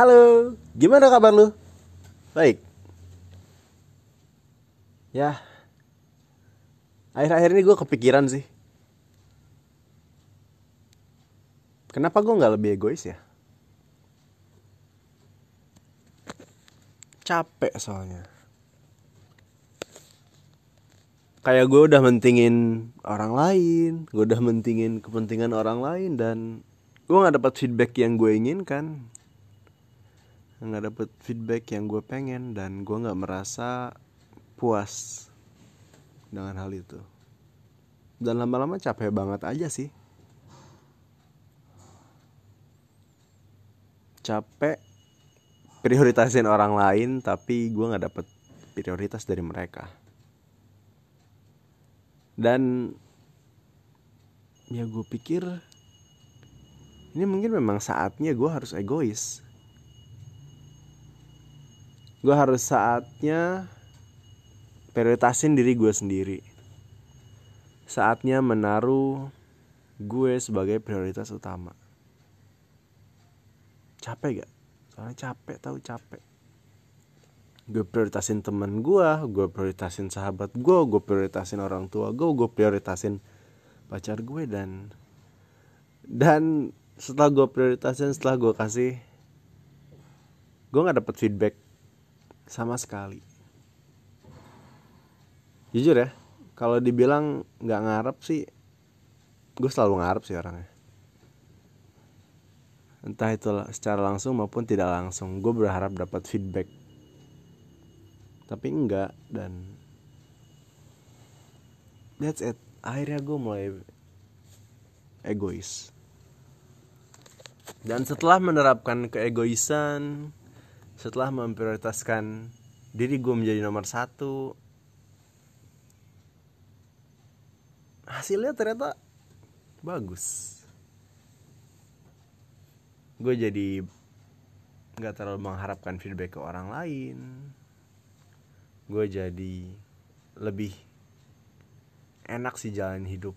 Halo, gimana kabar lu? Baik. Ya, akhir-akhir ini gue kepikiran sih. Kenapa gue nggak lebih egois ya? Capek soalnya. Kayak gue udah mentingin orang lain, gue udah mentingin kepentingan orang lain dan gue nggak dapat feedback yang gue inginkan nggak dapet feedback yang gue pengen dan gue nggak merasa puas dengan hal itu. Dan lama-lama capek banget aja sih. Capek prioritasin orang lain tapi gue nggak dapet prioritas dari mereka. Dan ya gue pikir ini mungkin memang saatnya gue harus egois gue harus saatnya prioritasin diri gue sendiri. Saatnya menaruh gue sebagai prioritas utama. Capek gak? Soalnya capek tahu capek. Gue prioritasin teman gue gue prioritasin sahabat gue gue prioritasin orang tua gue gue prioritasin pacar gue dan dan setelah gue prioritasin setelah gue kasih gue nggak dapet feedback sama sekali. Jujur ya kalau dibilang nggak ngarep sih gue selalu ngarep sih orangnya. Entah itu secara langsung maupun tidak langsung gue berharap dapat feedback. Tapi enggak dan that's it. Akhirnya gue mulai egois. Dan setelah menerapkan keegoisan setelah memprioritaskan diri gue menjadi nomor satu hasilnya ternyata bagus. Gue jadi nggak terlalu mengharapkan feedback ke orang lain. Gue jadi lebih enak sih jalan hidup.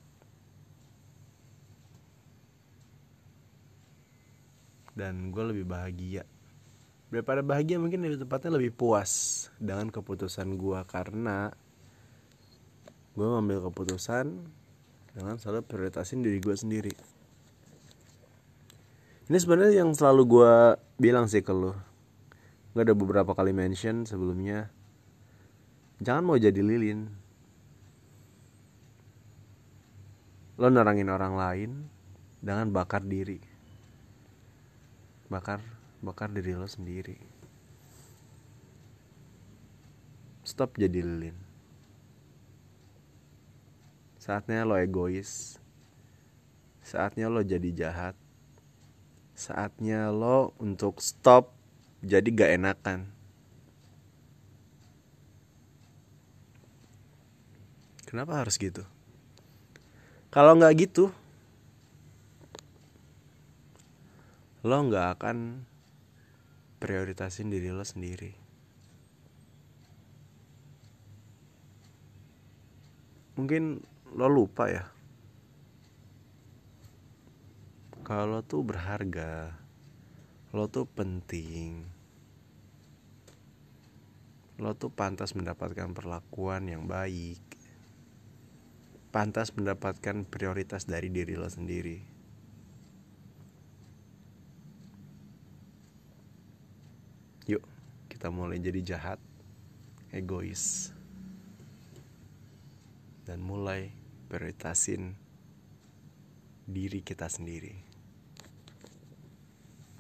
Dan gue lebih bahagia daripada bahagia mungkin lebih tepatnya lebih puas dengan keputusan gue karena gue ngambil keputusan dengan selalu prioritasin diri gue sendiri. Ini sebenarnya yang selalu gue bilang sih ke lo gue ada beberapa kali mention sebelumnya. Jangan mau jadi lilin. Lo nerangin orang lain dengan bakar diri. Bakar bakar diri lo sendiri. Stop jadi lilin. Saatnya lo egois. Saatnya lo jadi jahat. Saatnya lo untuk stop jadi gak enakan. Kenapa harus gitu? Kalau nggak gitu lo nggak akan prioritasin diri lo sendiri. Mungkin lo lupa ya. Kalau tuh berharga lo tuh penting. Lo tuh pantas mendapatkan perlakuan yang baik. Pantas mendapatkan prioritas dari diri lo sendiri Yuk, kita mulai jadi jahat, egois, dan mulai prioritasin diri kita sendiri.